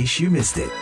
case you missed it.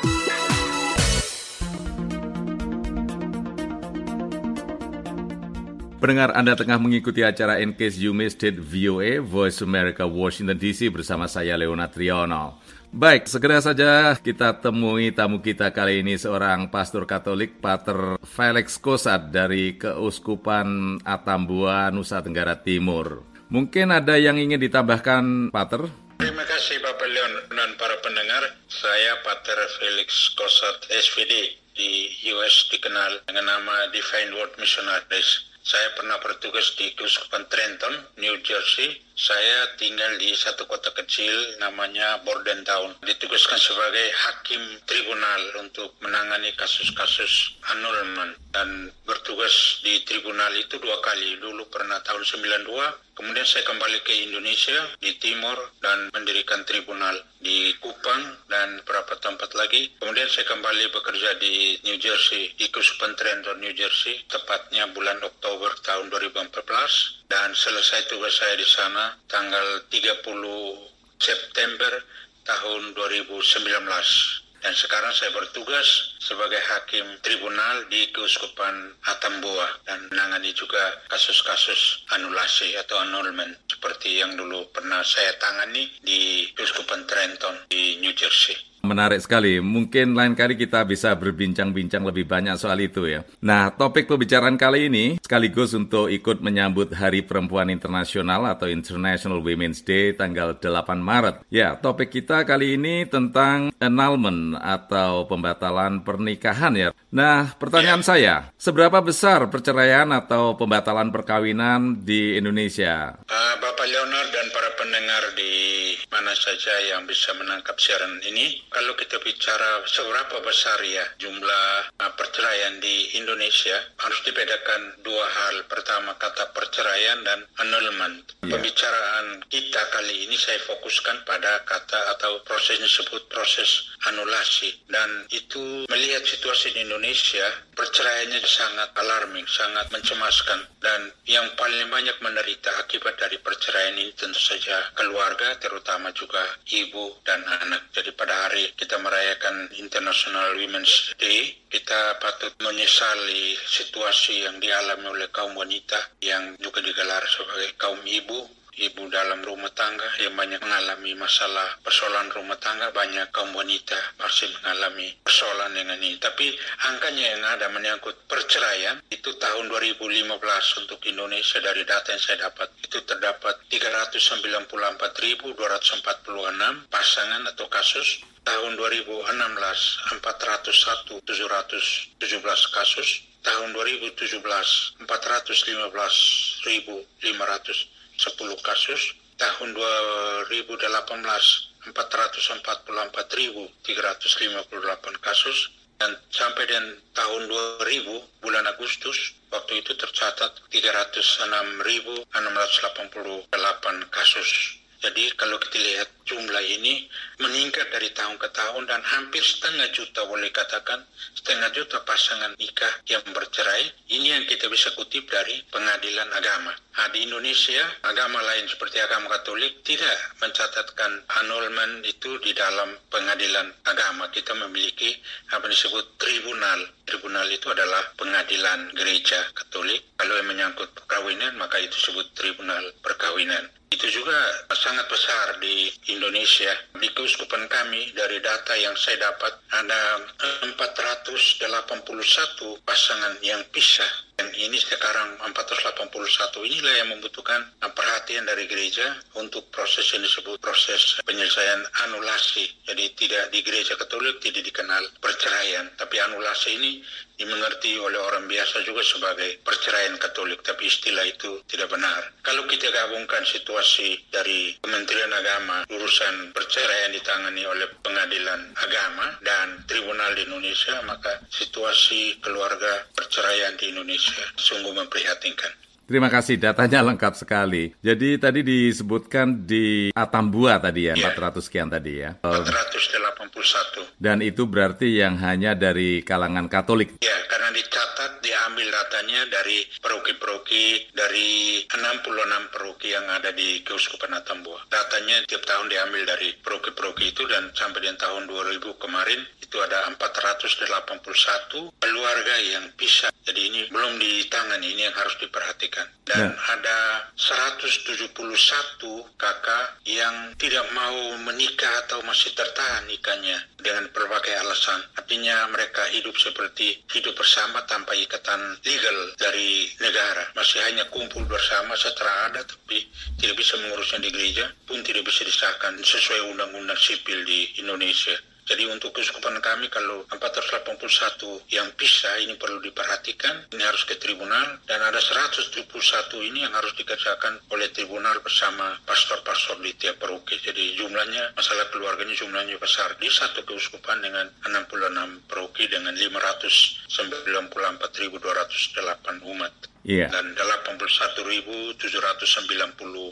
Pendengar Anda tengah mengikuti acara In Case You Missed It VOA Voice America Washington DC bersama saya Leona Triono. Baik, segera saja kita temui tamu kita kali ini seorang pastor Katolik, Pater Felix Kosat dari Keuskupan Atambua, Nusa Tenggara Timur. Mungkin ada yang ingin ditambahkan, Pater? Terima kasih Bapak Leon dan para pendengar. Saya Pater Felix Kosat SVD di US dikenal dengan nama Divine World Missionaries. Saya pernah bertugas di Keuskupan Trenton, New Jersey. Saya tinggal di satu kota kecil namanya Bordentown. Ditugaskan sebagai hakim tribunal untuk menangani kasus-kasus annulment dan bertugas di tribunal itu dua kali. Dulu pernah tahun 92, kemudian saya kembali ke Indonesia di Timur dan mendirikan tribunal di Kupang dan beberapa tempat lagi. Kemudian saya kembali bekerja di New Jersey, di Keuskupan Trenton, New Jersey, tepatnya bulan Oktober tahun 2014 dan selesai tugas saya di sana tanggal 30 September tahun 2019 dan sekarang saya bertugas sebagai hakim tribunal di Keuskupan Atambua dan menangani juga kasus-kasus anulasi atau annulment seperti yang dulu pernah saya tangani di Keuskupan Trenton di New Jersey. Menarik sekali. Mungkin lain kali kita bisa berbincang-bincang lebih banyak soal itu ya. Nah, topik pembicaraan kali ini sekaligus untuk ikut menyambut Hari Perempuan Internasional atau International Women's Day tanggal 8 Maret. Ya, topik kita kali ini tentang annulment atau pembatalan pernikahan ya. Nah, pertanyaan ya. saya, seberapa besar perceraian atau pembatalan perkawinan di Indonesia? Uh, Bapak Leonard dan para pendengar di mana saja yang bisa menangkap siaran ini, kalau kita bicara seberapa besar ya jumlah uh, perceraian di Indonesia, harus dibedakan dua hal. Pertama kata perceraian dan annulment. Yeah. Pembicaraan kita kali ini saya fokuskan pada kata atau proses disebut proses anulasi dan itu melihat situasi di Indonesia perceraiannya sangat alarming, sangat mencemaskan dan yang paling banyak menderita akibat dari perceraian ini tentu saja keluarga terutama juga ibu dan anak. Jadi pada hari kita merayakan International Women's Day, kita patut menyesali situasi yang dialami oleh kaum wanita yang juga digelar sebagai kaum ibu ibu dalam rumah tangga yang banyak mengalami masalah persoalan rumah tangga banyak kaum wanita masih mengalami persoalan dengan ini. Tapi angkanya yang ada menyangkut perceraian itu tahun 2015 untuk Indonesia dari data yang saya dapat itu terdapat 394.246 pasangan atau kasus. Tahun 2016 401 717 kasus. Tahun 2017 415.500 10 kasus, tahun 2018 444.358 kasus, dan sampai dengan tahun 2000 bulan Agustus waktu itu tercatat 306.688 kasus. Jadi kalau kita lihat jumlah ini meningkat dari tahun ke tahun dan hampir setengah juta boleh katakan setengah juta pasangan nikah yang bercerai. Ini yang kita bisa kutip dari pengadilan agama. Nah, di Indonesia, agama lain seperti agama Katolik tidak mencatatkan annulment itu di dalam pengadilan agama. Kita memiliki apa disebut tribunal. Tribunal itu adalah pengadilan gereja Katolik. Kalau yang menyangkut perkawinan, maka itu disebut tribunal perkawinan. Itu juga sangat besar di Indonesia. Di keuskupan kami, dari data yang saya dapat, ada 481 pasangan yang pisah dan ini sekarang 481 inilah yang membutuhkan perhatian dari gereja untuk proses yang disebut proses penyelesaian anulasi. Jadi tidak di gereja katolik tidak dikenal perceraian, tapi anulasi ini dimengerti oleh orang biasa juga sebagai perceraian katolik, tapi istilah itu tidak benar. Kalau kita gabungkan situasi dari Kementerian Agama, urusan perceraian ditangani oleh pengadilan agama dan tribunal di Indonesia, maka situasi keluarga perceraian di Indonesia sungguh memprihatinkan. Terima kasih, datanya lengkap sekali. Jadi tadi disebutkan di Atambua tadi ya, ya. 400 sekian tadi ya. 481. Dan itu berarti yang hanya dari kalangan Katolik. Ya, karena dicatat diambil datanya dari paroki-paroki dari 66 paroki yang ada di Keuskupan Atambua. Datanya tiap tahun diambil dari paroki-paroki itu dan sampai di tahun 2000 kemarin itu ada 481 keluarga yang pisah. Jadi ini belum ditangani, ini yang harus diperhatikan. Dan ya. ada 171 kakak yang tidak mau menikah atau masih tertahan nikahnya dengan berbagai alasan. Artinya mereka hidup seperti hidup bersama tanpa ikatan legal dari negara. Masih hanya kumpul bersama setelah ada tapi tidak bisa mengurusnya di gereja pun tidak bisa disahkan sesuai undang-undang sipil di Indonesia. Jadi untuk keuskupan kami kalau 481 yang pisah ini perlu diperhatikan, ini harus ke tribunal dan ada 171 ini yang harus dikerjakan oleh tribunal bersama pastor-pastor di tiap paroki. Jadi jumlahnya masalah keluarganya jumlahnya besar di satu keuskupan dengan 66 paroki dengan 594.208 umat. Yeah. Dan 81.790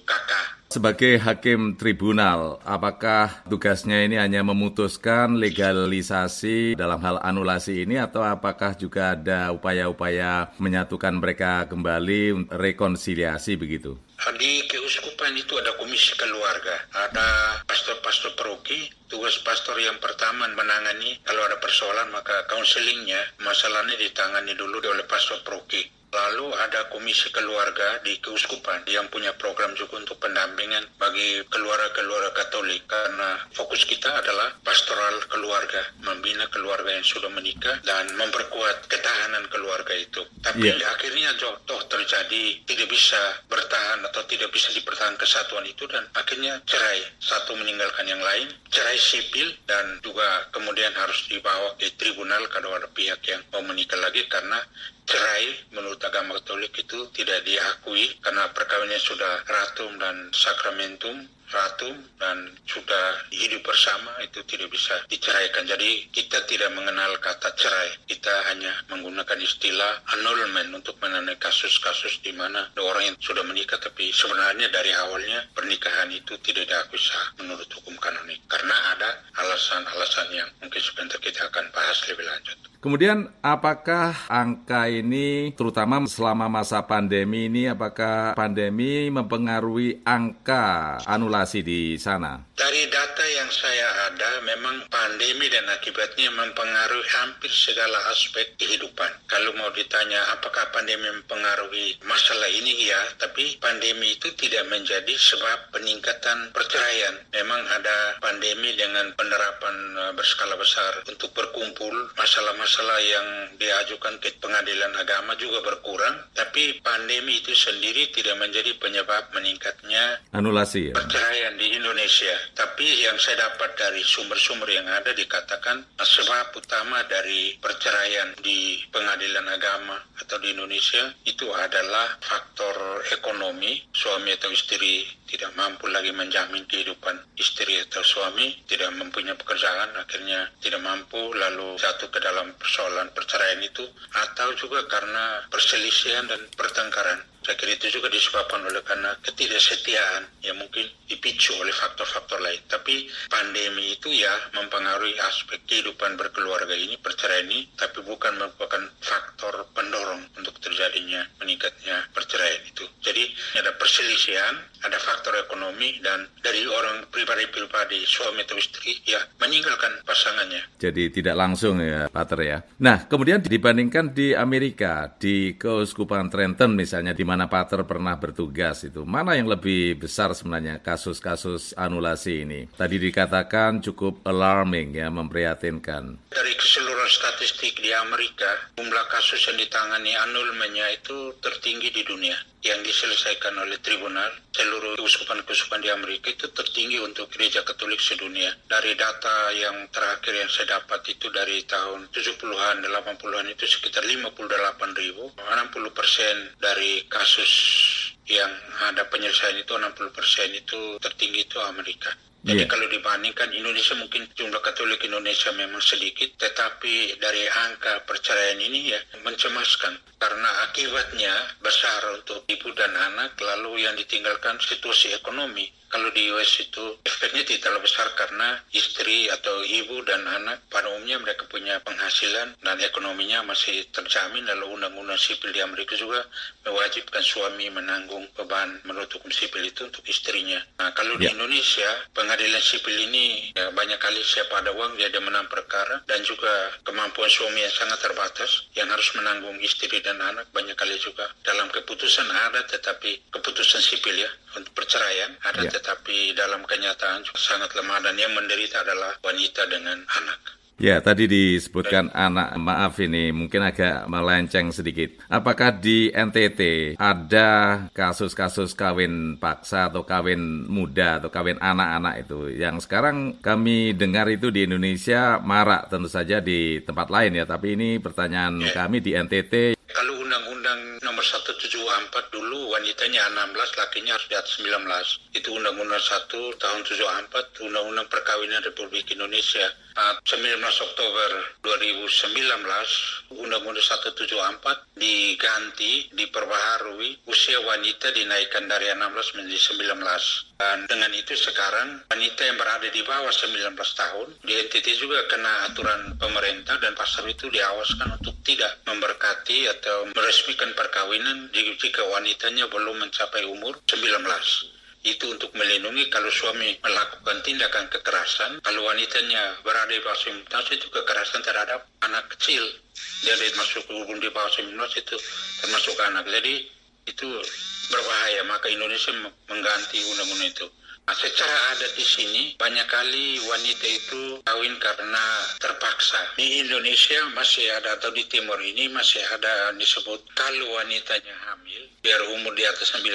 kakak. Sebagai hakim tribunal, apakah tugasnya ini hanya memutuskan legalisasi dalam hal anulasi ini atau apakah juga ada upaya-upaya menyatukan mereka kembali rekonsiliasi begitu? Di keuskupan itu ada komisi keluarga, ada pastor-pastor paroki, tugas pastor yang pertama menangani kalau ada persoalan maka kaunselingnya masalahnya ditangani dulu oleh pastor paroki Lalu ada komisi keluarga di keuskupan yang punya program juga untuk pendampingan bagi keluarga-keluarga Katolik karena fokus kita adalah pastoral keluarga, membina keluarga yang sudah menikah dan memperkuat ketahanan keluarga itu. Tapi yeah. akhirnya toh terjadi tidak bisa bertahan atau tidak bisa dipertahankan kesatuan itu dan akhirnya cerai. Satu meninggalkan yang lain, cerai sipil dan juga kemudian harus dibawa ke tribunal kalau ada pihak yang mau menikah lagi karena cerai menurut agama Katolik itu tidak diakui karena perkawinannya sudah ratum dan sakramentum ratu dan sudah hidup bersama itu tidak bisa diceraikan. Jadi kita tidak mengenal kata cerai. Kita hanya menggunakan istilah annulment untuk mengenai kasus-kasus di mana orang yang sudah menikah tapi sebenarnya dari awalnya pernikahan itu tidak diakui sah menurut hukum kanonik. Karena ada alasan-alasan yang mungkin sebentar kita akan bahas lebih lanjut. Kemudian apakah angka ini terutama selama masa pandemi ini apakah pandemi mempengaruhi angka anulasi di sana? Dari data yang saya ada memang pandemi dan akibatnya mempengaruhi hampir segala aspek kehidupan. Kalau mau ditanya apakah pandemi mempengaruhi masalah ini ya, tapi pandemi itu tidak menjadi sebab peningkatan perceraian. Memang ada pandemi dengan penerapan eh, berskala besar untuk berkumpul masalah-masalah masalah yang diajukan ke pengadilan agama juga berkurang, tapi pandemi itu sendiri tidak menjadi penyebab meningkatnya anulasi ya. perceraian di Indonesia. Tapi yang saya dapat dari sumber-sumber yang ada dikatakan sebab utama dari perceraian di pengadilan agama atau di Indonesia itu adalah faktor ekonomi, suami atau istri tidak mampu lagi menjamin kehidupan istri atau suami, tidak mempunyai pekerjaan, akhirnya tidak mampu lalu jatuh ke dalam persoalan perceraian itu, atau juga karena perselisihan dan pertengkaran. Saya kira itu juga disebabkan oleh karena ketidaksetiaan yang mungkin dipicu oleh faktor-faktor lain. Tapi pandemi itu ya mempengaruhi aspek kehidupan berkeluarga ini, perceraian ini, tapi bukan merupakan faktor pendorong untuk terjadinya meningkatnya perceraian itu. Jadi ada perselisihan, ada faktor ekonomi, dan dari orang pribadi-pribadi, suami atau istri, ya meninggalkan pasangannya. Jadi tidak langsung ya, Pater ya. Nah, kemudian dibandingkan di Amerika, di Keuskupan Trenton misalnya, di mana mana Pater pernah bertugas itu, mana yang lebih besar sebenarnya kasus-kasus anulasi ini? Tadi dikatakan cukup alarming ya, memprihatinkan. Dari keseluruhan statistik di Amerika, jumlah kasus yang ditangani anulmennya itu tertinggi di dunia yang diselesaikan oleh tribunal seluruh keuskupan-keuskupan di Amerika itu tertinggi untuk gereja katolik sedunia. Dari data yang terakhir yang saya dapat itu dari tahun 70-an, 80-an itu sekitar 58 ribu. 60 persen dari kasus yang ada penyelesaian itu 60 persen itu tertinggi itu Amerika. Jadi yeah. kalau dibandingkan Indonesia mungkin jumlah Katolik Indonesia memang sedikit, tetapi dari angka perceraian ini ya mencemaskan karena akibatnya besar untuk ibu dan anak lalu yang ditinggalkan situasi ekonomi Kalau di US itu efeknya tidak terlalu besar karena istri atau ibu dan anak pada umumnya mereka punya penghasilan dan ekonominya masih terjamin lalu undang-undang sipil di Amerika juga mewajibkan suami menanggung beban menurut hukum sipil itu untuk istrinya. Nah kalau ya. di Indonesia pengadilan sipil ini ya, banyak kali siapa ada uang dia ada menang perkara dan juga kemampuan suami yang sangat terbatas yang harus menanggung istri dan anak banyak kali juga dalam keputusan ada tetapi keputusan sipil ya untuk perceraian ada ya. tetapi dalam kenyataan sangat lemah dan yang menderita adalah wanita dengan anak. Ya, tadi disebutkan anak, maaf ini mungkin agak melenceng sedikit. Apakah di NTT ada kasus-kasus kawin paksa atau kawin muda atau kawin anak-anak itu? Yang sekarang kami dengar itu di Indonesia marak tentu saja di tempat lain ya, tapi ini pertanyaan ya. kami di NTT. Kalau undang-undang 174 dulu wanitanya 16, lakinya harus di atas 19. Itu undang-undang 1 tahun 74, undang-undang perkawinan Republik Indonesia 19 Oktober 2019 Undang-Undang 174 diganti, diperbaharui usia wanita dinaikkan dari 16 menjadi 19 dan dengan itu sekarang wanita yang berada di bawah 19 tahun di NTT juga kena aturan pemerintah dan pasar itu diawaskan untuk tidak memberkati atau meresmikan perkawinan jika wanitanya belum mencapai umur 19 itu untuk melindungi kalau suami melakukan tindakan kekerasan, kalau wanitanya berada di bawah 19 itu kekerasan terhadap anak kecil. Jadi masuk hubung di bawah 19 itu termasuk anak. Jadi itu berbahaya, maka Indonesia mengganti undang-undang itu. Nah, secara adat di sini banyak kali wanita itu kawin karena terpaksa. Di Indonesia masih ada atau di timur ini masih ada disebut kalau wanitanya hamil biar umur di atas 19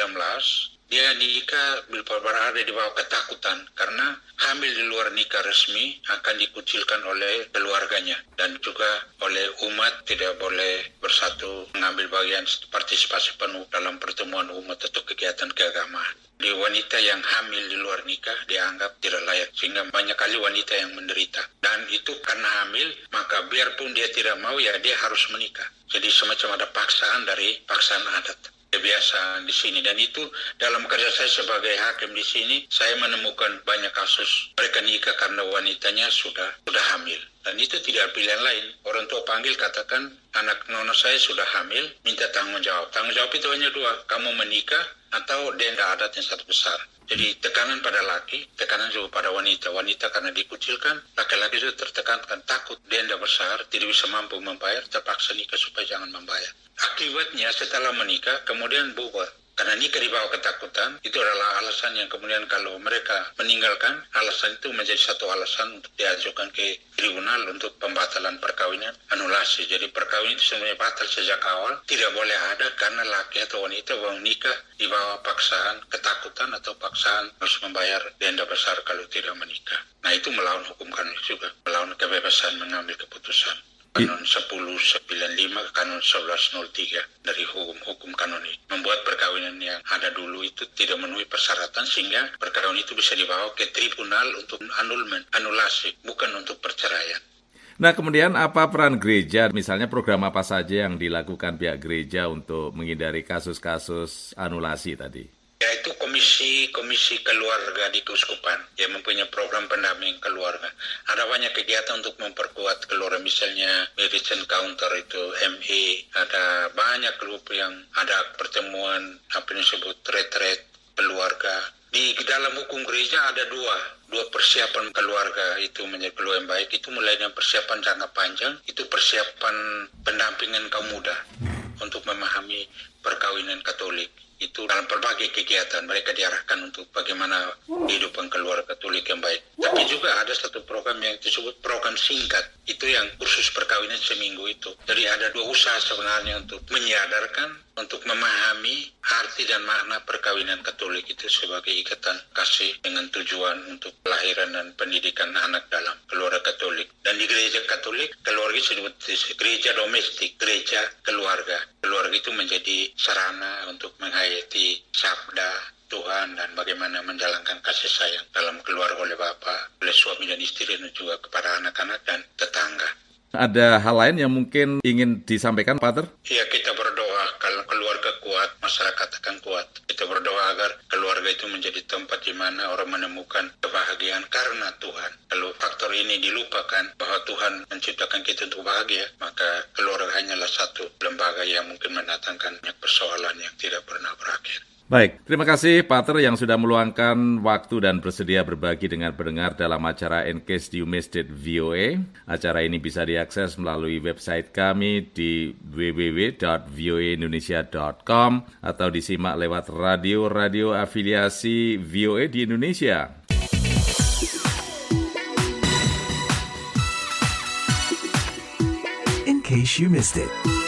dia nikah berada di bawah ketakutan karena hamil di luar nikah resmi akan dikucilkan oleh keluarganya dan juga oleh umat tidak boleh bersatu mengambil bagian partisipasi penuh dalam pertemuan umat atau kegiatan keagamaan. Di wanita yang hamil di luar nikah dianggap tidak layak sehingga banyak kali wanita yang menderita dan itu karena hamil maka biarpun dia tidak mau ya dia harus menikah. Jadi semacam ada paksaan dari paksaan adat kebiasaan di sini. Dan itu dalam kerja saya sebagai hakim di sini saya menemukan banyak kasus. Mereka nikah karena wanitanya sudah sudah hamil. Dan itu tidak pilihan lain. Orang tua panggil katakan anak nono saya sudah hamil minta tanggung jawab tanggung jawab itu hanya dua kamu menikah atau denda adat yang satu besar jadi tekanan pada laki, tekanan juga pada wanita. Wanita karena dikucilkan, laki-laki juga tertekankan takut denda besar, tidak bisa mampu membayar, terpaksa nikah supaya jangan membayar. Akibatnya setelah menikah kemudian bubar. Karena nikah di bawah ketakutan, itu adalah alasan yang kemudian kalau mereka meninggalkan, alasan itu menjadi satu alasan untuk diajukan ke tribunal untuk pembatalan perkawinan, anulasi. Jadi perkawinan itu sebenarnya batal sejak awal, tidak boleh ada karena laki atau wanita mau nikah di bawah paksaan, ketakutan atau paksaan harus membayar denda besar kalau tidak menikah. Nah itu melawan hukum kanon juga, melawan kebebasan mengambil keputusan. Kanon 1095 Kanon 1103 dari hukum-hukum kanon ini membuat perkawinan yang ada dulu itu tidak memenuhi persyaratan sehingga perkawinan itu bisa dibawa ke tribunal untuk annulment, anulasi, bukan untuk perceraian. Nah, kemudian apa peran gereja? Misalnya program apa saja yang dilakukan pihak gereja untuk menghindari kasus-kasus anulasi tadi? Yaitu komisi-komisi keluarga di Keuskupan yang mempunyai program pendamping keluarga. Ada banyak kegiatan untuk memperkuat keluarga, misalnya Marriage Counter itu ME, ada banyak grup yang ada pertemuan apa yang disebut retret keluarga. Di dalam hukum gereja ada dua, dua persiapan keluarga itu menjadi keluarga yang baik. Itu mulai dengan persiapan jangka panjang, itu persiapan pendampingan kaum muda untuk memahami perkawinan Katolik itu dalam berbagai kegiatan mereka diarahkan untuk bagaimana kehidupan keluarga Katolik yang baik. Tapi juga ada satu program yang disebut program singkat. Itu yang kursus perkawinan seminggu itu. Jadi ada dua usaha sebenarnya untuk menyadarkan, untuk memahami arti dan makna perkawinan Katolik itu sebagai ikatan kasih dengan tujuan untuk kelahiran dan pendidikan anak dalam keluarga Katolik. Dan di gereja Katolik, keluarga disebut gereja domestik, gereja keluarga. Keluarga itu menjadi sarana untuk menghayati sabda Tuhan dan bagaimana menjalankan kasih sayang dalam keluarga oleh Bapak, oleh suami dan istri dan juga kepada anak-anak dan tetangga. Ada hal lain yang mungkin ingin disampaikan, Pater? Iya, kita berdoa kuat, masyarakat akan kuat. Kita berdoa agar keluarga itu menjadi tempat di mana orang menemukan kebahagiaan karena Tuhan. Kalau faktor ini dilupakan bahwa Tuhan menciptakan kita untuk bahagia, maka keluarga hanyalah satu lembaga yang mungkin mendatangkan banyak persoalan yang tidak pernah berakhir. Baik, terima kasih Pater yang sudah meluangkan waktu dan bersedia berbagi dengan pendengar dalam acara In Case You Missed It VOA. Acara ini bisa diakses melalui website kami di www.voaindonesia.com atau disimak lewat radio-radio afiliasi VOA di Indonesia. In case you missed it.